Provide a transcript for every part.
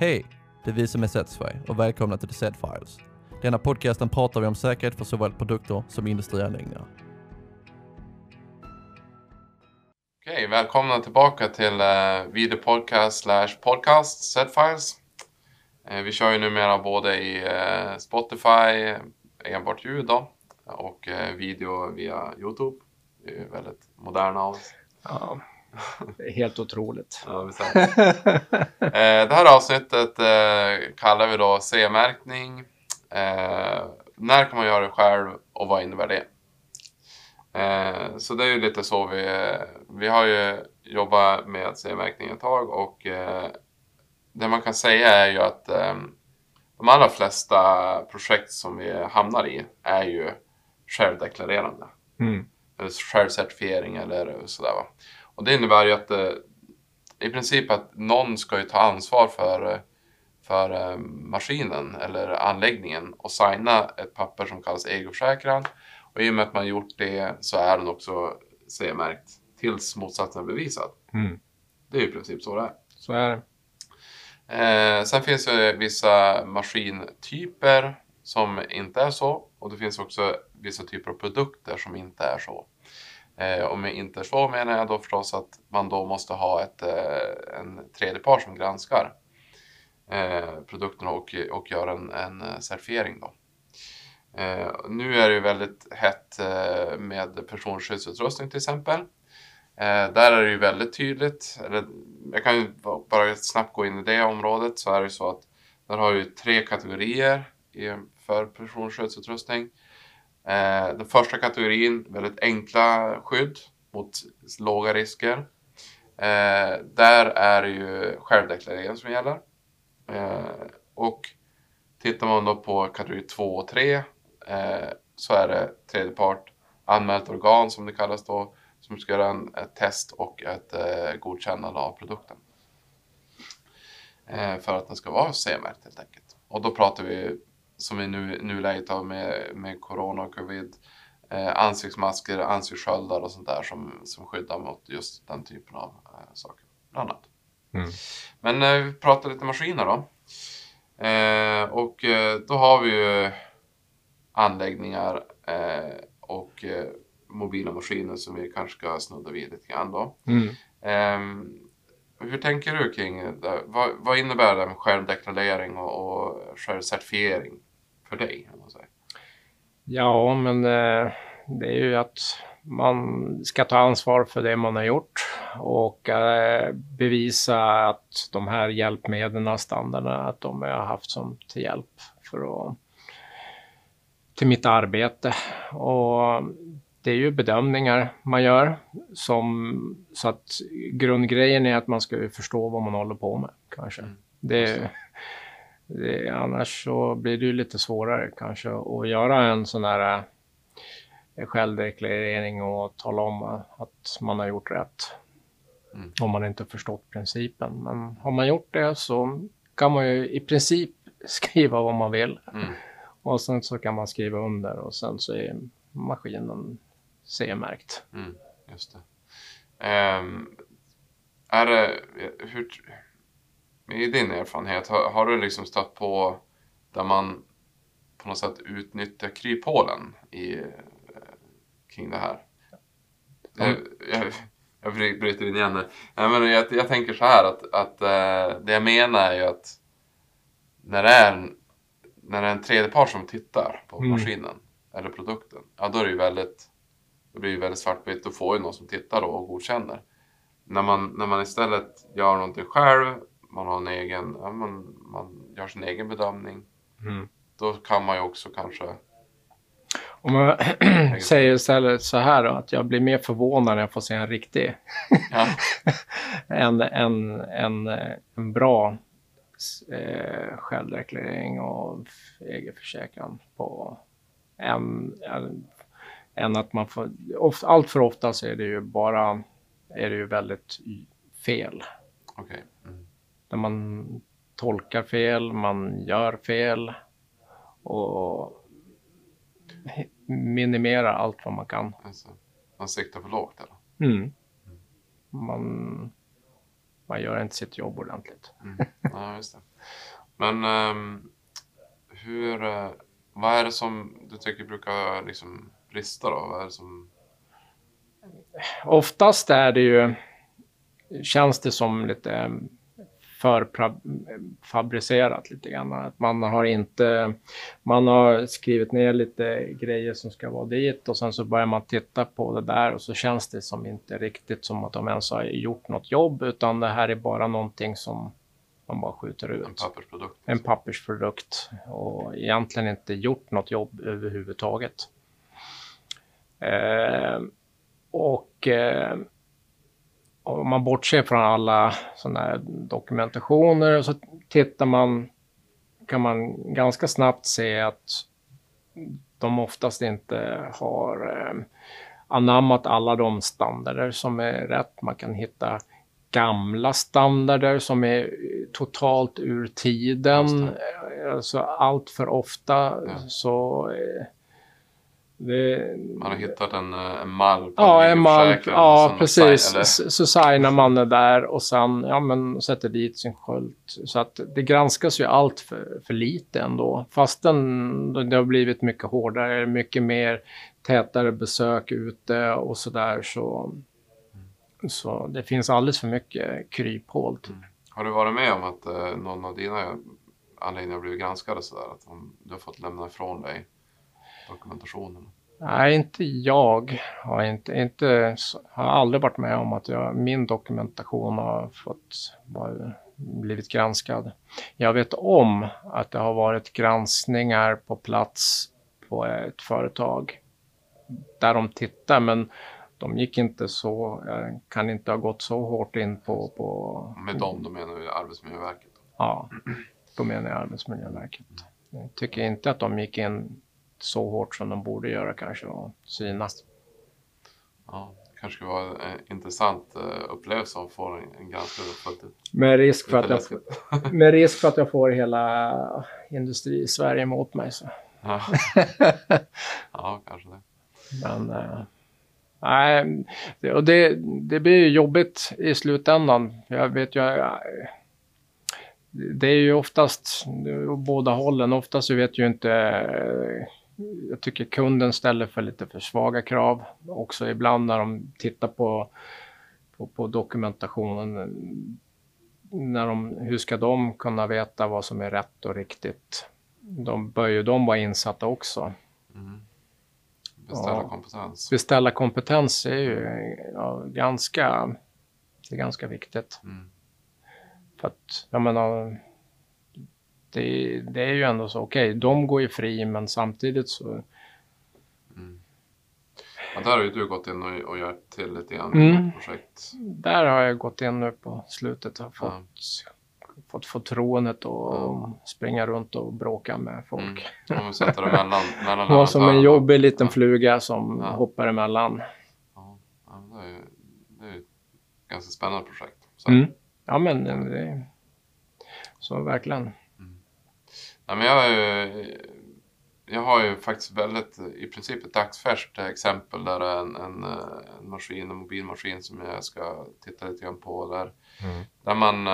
Hej! Det är vi som är Setsfy och välkomna till The Set Files. Denna podcasten pratar vi om säkerhet för såväl produkter som industrianläggningar. Okej, välkomna tillbaka till uh, videopodcast slash podcast Setfiles. Uh, vi kör ju numera både i uh, Spotify, enbart ljud då, och uh, video via Youtube. Det är ju väldigt moderna av oss. Ja, helt otroligt. Ja, det. Eh, här avsnittet eh, kallar vi då C-märkning. Eh, när kan man göra det själv och vad innebär det? Så det är ju lite så vi, vi har ju jobbat med C-märkning ett tag och det man kan säga är ju att de allra flesta projekt som vi hamnar i är ju självdeklarerande. Mm. Eller självcertifiering eller sådär va. Och det innebär ju att eh, i princip att någon ska ju ta ansvar för, eh, för eh, maskinen eller anläggningen och signa ett papper som kallas egoförsäkran. Och i och med att man gjort det så är den också C-märkt tills motsatsen är bevisad. Mm. Det är ju i princip så det är. Så är det. Eh, sen finns det vissa maskintyper som inte är så och det finns också vissa typer av produkter som inte är så. Eh, och med inte så menar jag då förstås att man då måste ha ett, eh, en tredjepart som granskar eh, produkterna och, och gör en, en eh, certifiering. Då. Eh, nu är det ju väldigt hett eh, med personskyddsutrustning till exempel. Eh, där är det ju väldigt tydligt, eller, jag kan ju bara snabbt gå in i det området, så är det ju så att där har ju tre kategorier för personskyddsutrustning. Eh, den första kategorin, väldigt enkla skydd mot låga risker. Eh, där är det ju självdeklarering som gäller. Eh, och tittar man då på kategori 2 och 3 eh, så är det tredje part, anmält organ som det kallas då, som ska göra en, ett test och ett eh, godkännande av produkten. Eh, för att den ska vara C-märkt helt enkelt. Och då pratar vi som i nu, nuläget har med, med corona och covid. Eh, ansiktsmasker, ansiktssköldar och sånt där som, som skyddar mot just den typen av eh, saker. Bland annat. Mm. Men eh, vi pratar lite maskiner då. Eh, och eh, då har vi ju anläggningar eh, och mobila maskiner som vi kanske ska snudda vid lite grann då. Mm. Ehm, hur tänker du kring det? Vad, vad innebär det med självdeklarering och, och självcertifiering för dig? Ja, men eh, det är ju att man ska ta ansvar för det man har gjort och eh, bevisa att de här hjälpmedlen, standarderna, att de har haft som till hjälp för att till mitt arbete. Och det är ju bedömningar man gör som så att grundgrejen är att man ska förstå vad man håller på med kanske. Mm. Det, det, annars så blir det ju lite svårare kanske att göra en sån här eh, självdeklarering och tala om att man har gjort rätt. Mm. Om man inte förstått principen. Men har man gjort det så kan man ju i princip skriva vad man vill. Mm. Och sen så kan man skriva under och sen så är maskinen C-märkt. Mm, just det. Ehm, är det, hur, i din erfarenhet, har, har du liksom stött på där man på något sätt utnyttjar kryphålen i, eh, kring det här? Jag, jag, jag bryter in igen här. Nej, men jag, jag tänker så här att, att eh, det jag menar är ju att när det är en, när det är en tredjepart som tittar på Mm. maskinen eller produkten, ja då är det ju väldigt, det blir ju väldigt svartvitt. Då får ju någon som tittar då och godkänner. När man, när man istället gör någonting själv, man har en egen, ja, man, man gör sin egen bedömning, Mm. då kan man ju också kanske, Om man säger istället så här då, att jag blir mer förvånad när jag får se en riktig, ja, en, en, en, en bra eh, självdeklarering och egenförsäkran på en, en, än att man får, of, allt för ofta så är det ju bara, är det ju väldigt fel. okej. Mm. Där man tolkar fel, man gör fel och minimerar allt vad man kan. Alltså, man siktar för lågt eller? Mm. Man, man gör inte sitt jobb ordentligt. Mm. Ja, just det. Men ehm, hur, eh, vad är det som du tycker brukar liksom brista då? Vad är det som... Oftast är det ju, känns det som lite förfabricerat lite grann. Att man har inte, man har skrivit ner lite grejer som ska vara dit och sen så börjar man titta på det där och så känns det som inte riktigt som att de ens har gjort något jobb utan det här är bara någonting som man bara skjuter ut. En pappersprodukt? En pappersprodukt och egentligen inte gjort något jobb överhuvudtaget. Eh, och eh, om man bortser från alla sådana här dokumentationer så tittar man, kan man ganska snabbt se att de oftast inte har eh, anammat alla de standarder som är rätt. Man kan hitta gamla standarder som är totalt ur tiden. Alltså allt för ofta så eh, det, man har hittat en, eh, en mall Ja, en mall. Ja, precis. Sign, så signar man det där och sen ja, men, sätter dit sin sköld. Så att det granskas ju allt för, för lite ändå. Fastän det har blivit mycket hårdare, mycket mer tätare besök ute och sådär så, så det finns alldeles för mycket kryphål. Typ. Mm. Har du varit med om att eh, någon av dina anläggningar har blivit granskade sådär? Att de, du har fått lämna ifrån dig dokumentationen? Nej, inte jag. Har, inte, inte, har aldrig varit med om att jag, min dokumentation har fått var, blivit granskad. Jag vet om att det har varit granskningar på plats på ett företag där de tittar, men de gick inte så, jag kan inte ha gått så hårt in på... på Med dem, då menar du Arbetsmiljöverket? Ja, då menar jag Arbetsmiljöverket. Jag tycker inte att de gick in så hårt som de borde göra kanske och synas. Ja, det kanske var en intressant uh, upplevelse att få en, fullt ut. Med risk, för att jag, med risk för att jag får hela industri-Sverige mot mig. Så. Ja. ja, kanske det. Men uh, nej, det, och det, det blir jobbigt i slutändan. Jag vet ju, jag, det är ju oftast båda hållen. Oftast så vet ju inte jag tycker kunden ställer för lite för svaga krav. Också ibland när de tittar på, på, på dokumentationen. När de, hur ska de kunna veta vad som är rätt och riktigt? De bör ju de vara insatta också. Mm. Beställa ja. kompetens. Beställa kompetens är ju ja, ganska, det är ganska viktigt. Mm. För att, jag menar, det, det är ju ändå så, okej, okay, de går ju fri, men samtidigt så... Mm. Ja, där har ju du gått in och, och gjort till lite grann mm. projekt. Där har jag gått in nu på slutet och fått, ja. fått förtroendet att ja. springa runt och bråka med folk. Mm. Om sätter det mellan, mellan Var som en jobbig liten ja. fluga som ja. hoppar emellan. Ja, ja det, är ju, det är ett ganska spännande projekt. Mm. Ja, men det, så verkligen. Ja, men jag, har ju, jag har ju faktiskt väldigt, i princip ett dagsfärskt exempel där en, en, en maskin, en mobilmaskin som jag ska titta lite grann på där. Mm. Där man,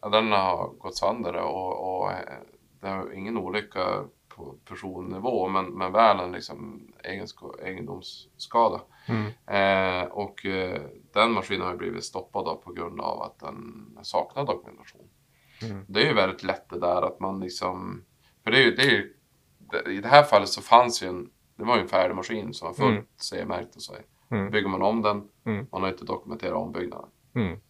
ja, den har gått sönder och, och det är ingen olycka på personnivå men, men väl en liksom egendomsskada. Mm. Eh, och eh, den maskinen har blivit stoppad på grund av att den saknar dokumentation. Mm. Det är ju väldigt lätt det där att man liksom... För det är ju, det är ju, I det här fallet så fanns ju en... Det var ju en färdig maskin som var fullt mm. CE-märkt och så. Mm. Bygger man om den, mm. man har inte dokumenterat ombyggnaden. Mm.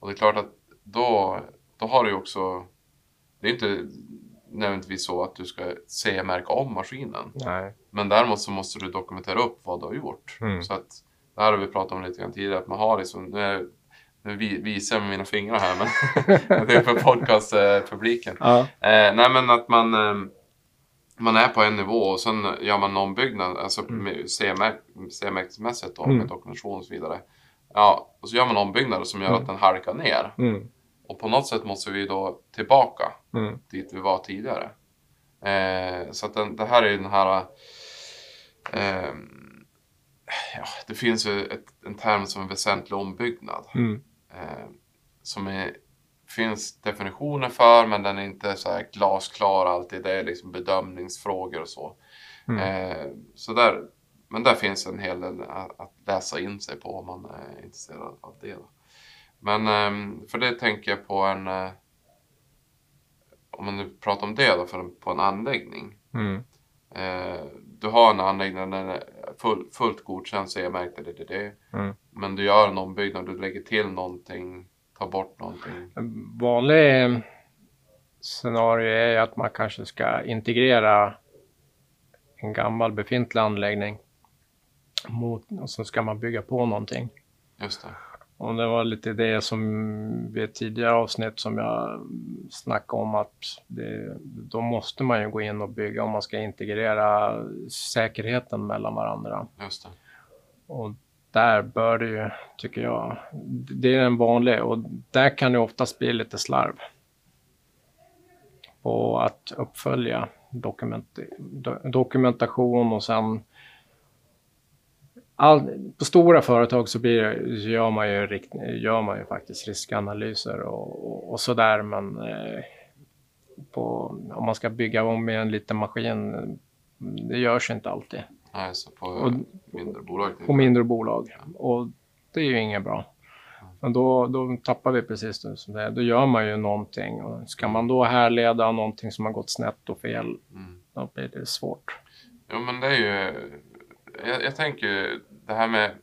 Och det är klart att då, då har du ju också... Det är inte nödvändigtvis så att du ska CE-märka om maskinen. Nej. Men däremot så måste du dokumentera upp vad du har gjort. Mm. Så att det här har vi pratat om lite grann tidigare, att man har liksom, nu är nu visar jag med mina fingrar här, men det är för podcastpubliken. Ja. Eh, nej, men att man, eh, man är på en nivå och sen gör man en ombyggnad, alltså mm. CE-märkesmässigt då, mm. med dokumentation och så vidare. Ja, och så gör man ombyggnader som gör mm. att den halkar ner. Mm. Och på något sätt måste vi då tillbaka mm. dit vi var tidigare. Eh, så att den, det här är ju den här eh, ja, det finns ju ett, en term som väsentlig ombyggnad. Mm eh, som är finns definitioner för men den är inte så här glasklar alltid. Det är liksom bedömningsfrågor och så. Mm. Eh, så där, men där finns en hel del att, läsa in sig på om man är intresserad av det. Då. Men eh, för det tänker jag på en... Eh, om man nu pratar om det då, för på en anläggning. Mm. Eh, du har en anläggning, den är full, fullt godkänd, CE-märkt, det, det, det. Mm. Men du gör en ombyggnad, du lägger till någonting, tar bort någonting. Vanlig scenario är att man kanske ska integrera en gammal befintlig anläggning mot, och så ska man bygga på någonting. Just det. Och det var lite det som vid ett tidigare avsnitt som jag snackade om att det, då måste man ju gå in och bygga om man ska integrera säkerheten mellan varandra. Just det. Och där bör det ju, tycker jag, det är en vanlig och där kan det oftast bli lite slarv. På att uppfölja dokument, do, dokumentation och sen all, på stora företag så, blir, gör, man ju rikt, gör man ju faktiskt riskanalyser och, och, och sådär men eh, på, om man ska bygga om med en liten maskin, det görs inte alltid Nej, så på Och- mindre bolag. på mindre bolag. Och det är ju inget bra. Men då, då tappar vi precis det som det är. Då gör man ju någonting. Och ska man då härleda någonting som har gått snett och fel, Mm. då blir det svårt. Jo, men det är ju... Jag, jag tänker det här med...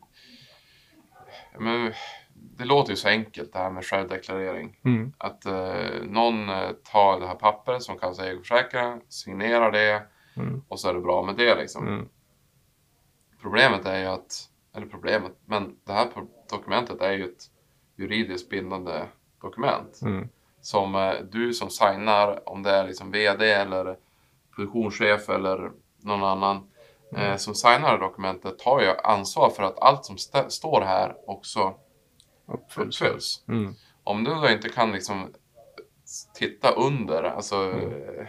Men, det låter ju så enkelt det här med självdeklarering. Mm. Att eh, någon eh, tar det här pappret som kallas egenförsäkran, signerar det Mm. och så är det bra med det liksom. Mm. Problemet är ju att, eller problemet, men det här dokumentet är ju ett juridiskt bindande dokument. Mm. Som eh, du som signar, om det är liksom VD eller produktionschef eller någon annan eh, som signar dokumentet tar ju ansvar för att allt som st- står här också Uppfylls. uppfylls. Mm. Om du då inte kan liksom titta under, alltså eh,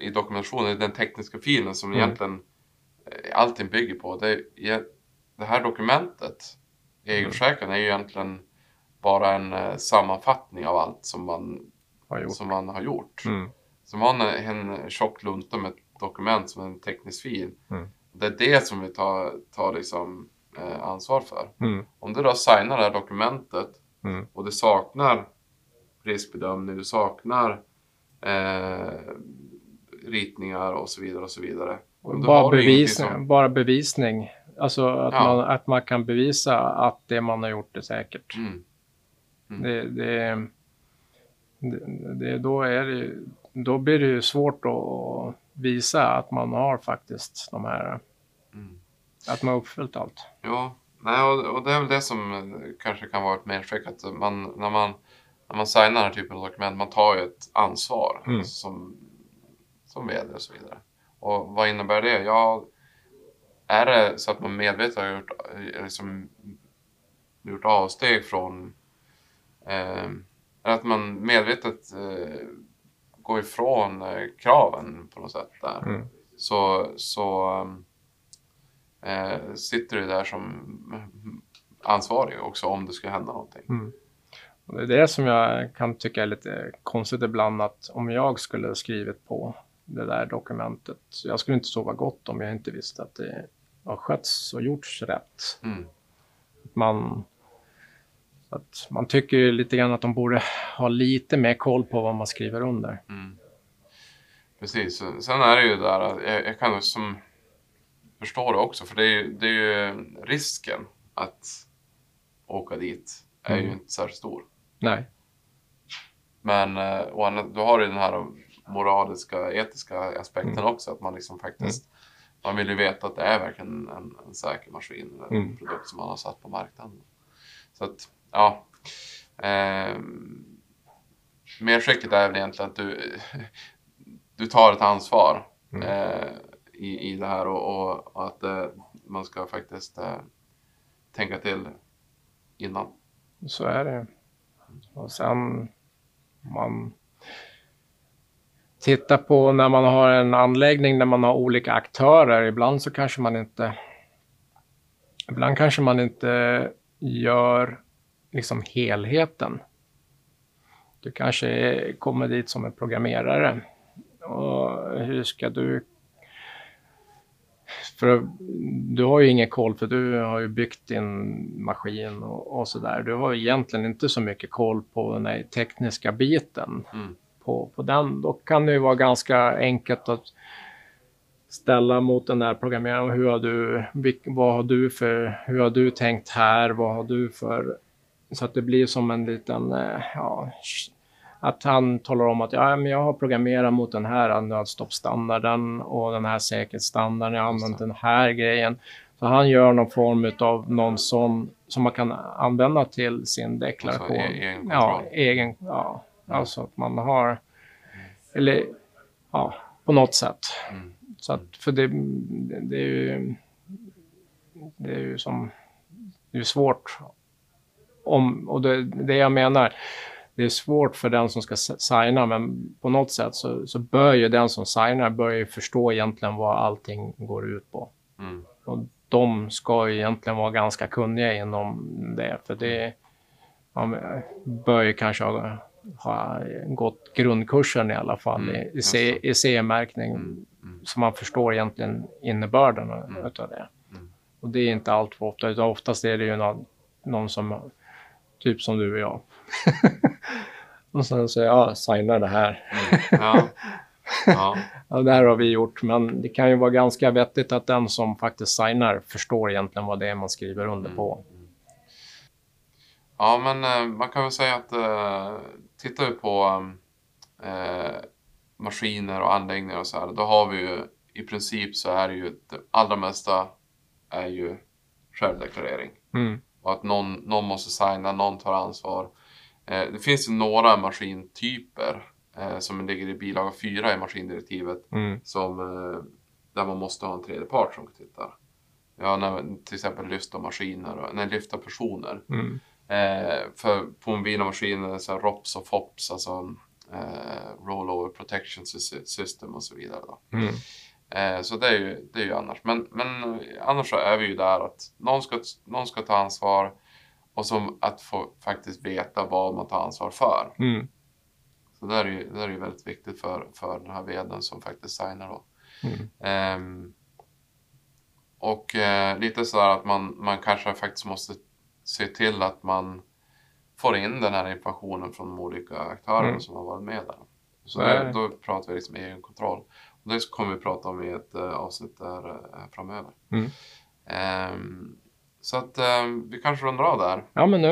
i dokumentationen, i den tekniska filen som Mm. egentligen eh, allting bygger på. Det, det här dokumentet, egenförsäkran, är ju egentligen bara en sammanfattning av allt som man, Har gjort. som man har gjort. Mm. Som har en, en tjock lunta med dokument som en teknisk fil. Mm. Det är det som vi tar, tar liksom, eh, ansvar för. Mm. Om du då signar det här dokumentet Mm. och du saknar riskbedömning, du saknar eh, ritningar och så vidare och så vidare. Och bara, bevisning, som- bara bevisning. Alltså att, Ja. man, att man kan bevisa att det man har gjort är säkert. Mm. Mm. Det, det, det, då, är det, då blir det ju svårt att visa att man har faktiskt de här, Mm. att man har uppfyllt allt. Ja, nej, och, och det är väl det som eh, kanske kan vara ett medskick. Att man, när, man, när man signar den här typen av dokument, man tar ju ett ansvar Mm. som, som vd och så vidare. Och vad innebär det? Ja, är det så att man medvetet har gjort, eh, liksom, gjort avsteg från... Eh, att man medvetet eh, går ifrån eh, kraven på något sätt där. Mm. Så, så eh, sitter du där som ansvarig också om det skulle hända någonting. Mm. Det är det som jag kan tycka är lite konstigt ibland att om jag skulle skrivit på det där dokumentet, jag skulle inte sova gott om jag inte visste att det har skötts och gjorts rätt. Mm. Man, att man tycker ju lite grann att de borde ha lite mer koll på vad man skriver under. Mm. Precis. Sen är det ju där, att jag, jag kan som förstå det också, för det är ju, det är ju risken att åka dit är ju Mm. inte särskilt stor. Nej. Men eh, å andra- då har du den här moraliska, etiska aspekten Mm. också, att man liksom faktiskt man vill ju veta att det är verkligen en, en säker maskin eller en Mm. produkt som man har satt på marknaden. Så att, ja. Eh, medskicket är väl egentligen att du, du tar ett ansvar Mm. eh, i, i det här och, och, och att eh, man ska faktiskt eh, tänka till innan. Så är det. Och sen man tittar på när man har en anläggning där man har olika aktörer. Ibland så kanske man inte. Ibland kanske man inte gör liksom helheten. Du kanske kommer dit som en programmerare. Och hur ska du... För du har ju ingen koll för du har ju byggt din maskin och, och sådär. Du har egentligen inte så mycket koll på den här tekniska biten. Mm. På, på den. Då kan det ju vara ganska enkelt att ställa mot den där programmeraren. Hur har du, vad har du för, hur har du tänkt här? Vad har du för, så att det blir som en liten, eh, ja, att han talar om att ja, men jag har programmerat mot den här nödstoppstandarden och den här säkerhetsstandarden. Jag har använt den här grejen. Så han gör någon form av någon sån som man kan använda till sin deklaration. Alltså, egen kontroll. ja, egen, ja, alltså att man har, eller ja, på något sätt. Mm. Så att, för det, det är ju, det är ju som, det är svårt om, och det, det jag menar, det är svårt för den som ska signa, men på något sätt så, så bör ju den som signar bör ju förstå egentligen vad allting går ut på. Mm. Och de ska ju egentligen vara ganska kunniga inom det, för det, man bör ju kanske ha, ha gått grundkursen i alla fall Mm, i, i, just C, i CE-märkning, Mm. Mm. så man förstår egentligen innebörden Mm. utav det. Mm. Och det är inte allt för ofta, utan oftast är det ju någon, någon som, typ som du och jag. och sen jag, ja, signa det här. Mm. Ja. Ja. Ja, det här har vi gjort, men det kan ju vara ganska vettigt att den som faktiskt signar förstår egentligen vad det är man skriver under på. ja, men eh, man kan väl säga att eh, tittar vi på eh, maskiner och anläggningar och så här, då har vi ju i princip så är det ju det allra mesta är ju självdeklarering. Mm. Och att någon, någon måste signa, någon tar ansvar. Eh, det finns ju några maskintyper eh, som ligger i bilaga 4 i maskindirektivet Mm. som, eh, där man måste ha en tredje part som tittar. Ja, när, till exempel lyfta maskiner, och- nej, lyfta personer. Mm. Eh, för på mobila maskiner så här ROPS och FOPS, alltså eh, Rollover Protection Sys- System och så vidare. Då. Mm. Eh, så det är, ju, det är ju annars. Men, men annars så är vi ju där att någon ska, någon ska ta ansvar och som att få faktiskt veta vad man tar ansvar för. Mm. Så det är ju, det är ju väldigt viktigt för, för den här veden som faktiskt signar då. Mm. Ehm, och eh, lite sådär att man, man kanske faktiskt måste se till att man får in den här informationen från de olika aktörerna Mm. som har varit med där. Så där, då pratar vi liksom egenkontroll. Det kommer vi prata om i ett uh, avsnitt där eh, framöver. Mm. Ehm, så att ehm, vi kanske rundar av där. Ja, men nu.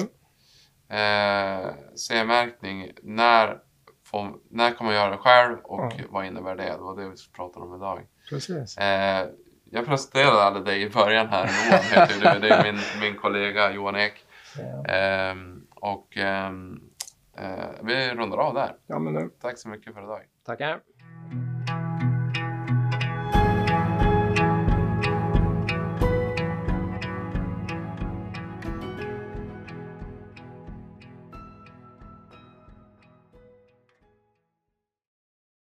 Eh, CE-märkning, när, får, när kan man göra det själv och Ja. vad innebär det? Det var det vi pratade om idag. Precis. Eh, jag presenterade aldrig dig i början här. Johan heter du. Det är min, min kollega Johan Ek. Ja. Ehm, och eh, vi rundar av där. ja, men nu. Tack så mycket för idag. Tackar.